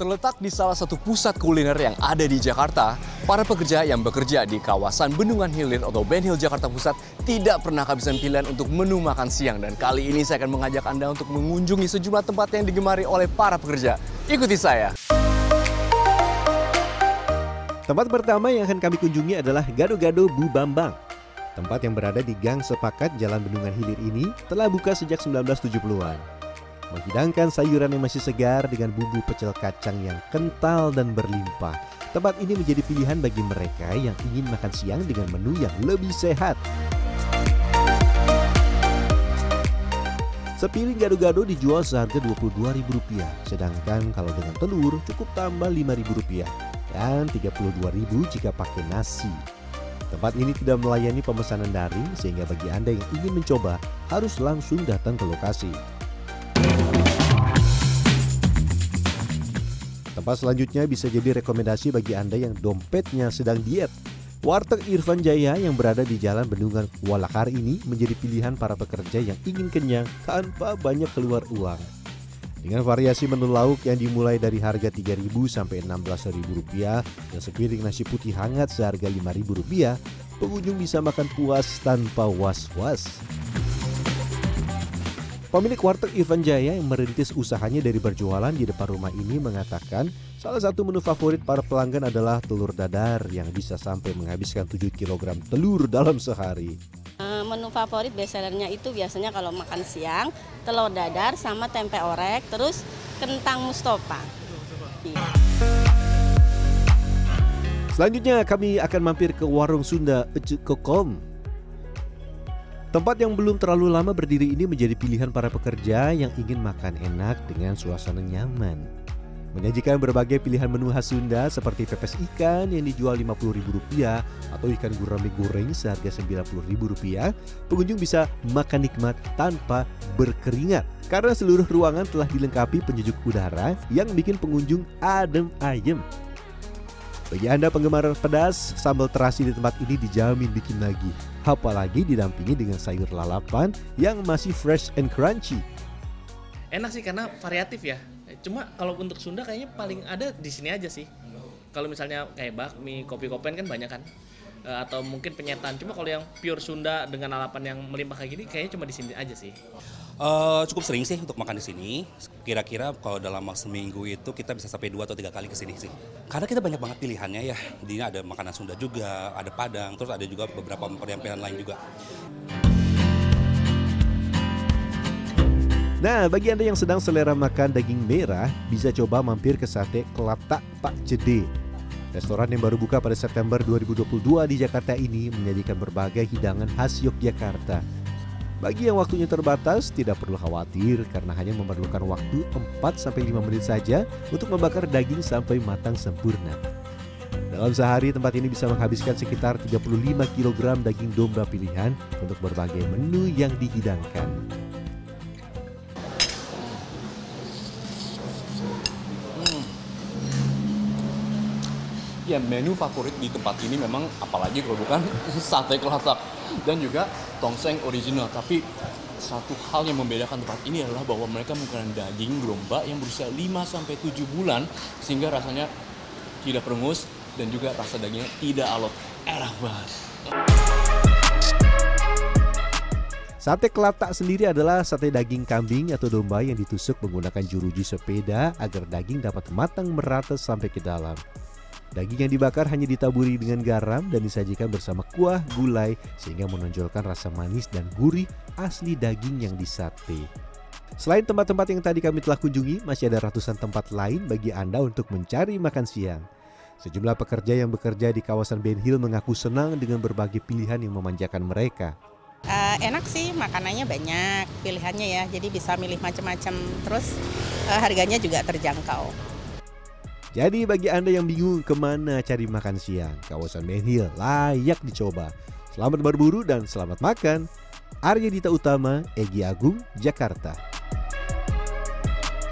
Terletak di salah satu pusat kuliner yang ada di Jakarta, para pekerja yang bekerja di kawasan Bendungan Hilir atau Ben Hill Jakarta Pusat tidak pernah kehabisan pilihan untuk menu makan siang. Dan kali ini saya akan mengajak Anda untuk mengunjungi sejumlah tempat yang digemari oleh para pekerja. Ikuti saya. Tempat pertama yang akan kami kunjungi adalah Gado-Gado Bu Bambang. Tempat yang berada di Gang Sepakat Jalan Bendungan Hilir ini telah buka sejak 1970-an menghidangkan sayuran yang masih segar dengan bumbu pecel kacang yang kental dan berlimpah. Tempat ini menjadi pilihan bagi mereka yang ingin makan siang dengan menu yang lebih sehat. Sepiring gado-gado dijual seharga Rp22.000, sedangkan kalau dengan telur cukup tambah Rp5.000 dan Rp32.000 jika pakai nasi. Tempat ini tidak melayani pemesanan daring sehingga bagi Anda yang ingin mencoba harus langsung datang ke lokasi. Tempat selanjutnya bisa jadi rekomendasi bagi Anda yang dompetnya sedang diet. Warteg Irfan Jaya yang berada di Jalan Bendungan Walakar ini menjadi pilihan para pekerja yang ingin kenyang tanpa banyak keluar uang. Dengan variasi menu lauk yang dimulai dari harga Rp3.000 sampai Rp16.000 dan sepiring nasi putih hangat seharga Rp5.000, pengunjung bisa makan puas tanpa was-was. Pemilik warteg Ivan Jaya yang merintis usahanya dari berjualan di depan rumah ini mengatakan salah satu menu favorit para pelanggan adalah telur dadar yang bisa sampai menghabiskan 7 kg telur dalam sehari. Eh, menu favorit bestsellernya itu biasanya kalau makan siang telur dadar sama tempe orek terus kentang mustopa. Selanjutnya kami akan mampir ke warung Sunda Ece Kokom Tempat yang belum terlalu lama berdiri ini menjadi pilihan para pekerja yang ingin makan enak dengan suasana nyaman. Menyajikan berbagai pilihan menu khas Sunda seperti pepes ikan yang dijual Rp50.000 atau ikan gurame goreng seharga Rp90.000, pengunjung bisa makan nikmat tanpa berkeringat karena seluruh ruangan telah dilengkapi penyejuk udara yang bikin pengunjung adem ayem. Bagi Anda penggemar pedas, sambal terasi di tempat ini dijamin bikin lagi. Apalagi didampingi dengan sayur lalapan yang masih fresh and crunchy. Enak sih karena variatif ya. Cuma kalau untuk Sunda kayaknya paling ada di sini aja sih. Kalau misalnya kayak bakmi, kopi-kopian kan banyak kan. Eh, atau mungkin penyetan. Cuma kalau yang pure Sunda dengan lalapan yang melimpah kayak gini kayaknya cuma di sini aja sih. Uh, cukup sering sih untuk makan di sini. Kira-kira kalau dalam seminggu itu kita bisa sampai dua atau tiga kali ke sini sih. Karena kita banyak banget pilihannya ya. Di sini ada makanan Sunda juga, ada Padang, terus ada juga beberapa pilihan lain juga. Nah, bagi Anda yang sedang selera makan daging merah, bisa coba mampir ke sate Kelatak Pak Jede. Restoran yang baru buka pada September 2022 di Jakarta ini menyajikan berbagai hidangan khas Yogyakarta. Bagi yang waktunya terbatas, tidak perlu khawatir karena hanya memerlukan waktu 4-5 menit saja untuk membakar daging sampai matang sempurna. Dalam sehari, tempat ini bisa menghabiskan sekitar 35 kg daging domba pilihan untuk berbagai menu yang dihidangkan. Ya, menu favorit di tempat ini memang apalagi kalau bukan sate kelatak dan juga tongseng original. Tapi satu hal yang membedakan tempat ini adalah bahwa mereka menggunakan daging domba yang berusia 5 sampai 7 bulan sehingga rasanya tidak perengus dan juga rasa dagingnya tidak alot. Enak banget. Sate kelatak sendiri adalah sate daging kambing atau domba yang ditusuk menggunakan juruji sepeda agar daging dapat matang merata sampai ke dalam. Daging yang dibakar hanya ditaburi dengan garam dan disajikan bersama kuah gulai sehingga menonjolkan rasa manis dan gurih asli daging yang disate. Selain tempat-tempat yang tadi kami telah kunjungi, masih ada ratusan tempat lain bagi Anda untuk mencari makan siang. Sejumlah pekerja yang bekerja di kawasan Ben Hill mengaku senang dengan berbagai pilihan yang memanjakan mereka. Uh, enak sih, makanannya banyak, pilihannya ya, jadi bisa milih macam-macam. Terus uh, harganya juga terjangkau. Jadi bagi Anda yang bingung ke mana cari makan siang, kawasan Menhil layak dicoba. Selamat berburu dan selamat makan. Arya Dita Utama, Egi Agung, Jakarta.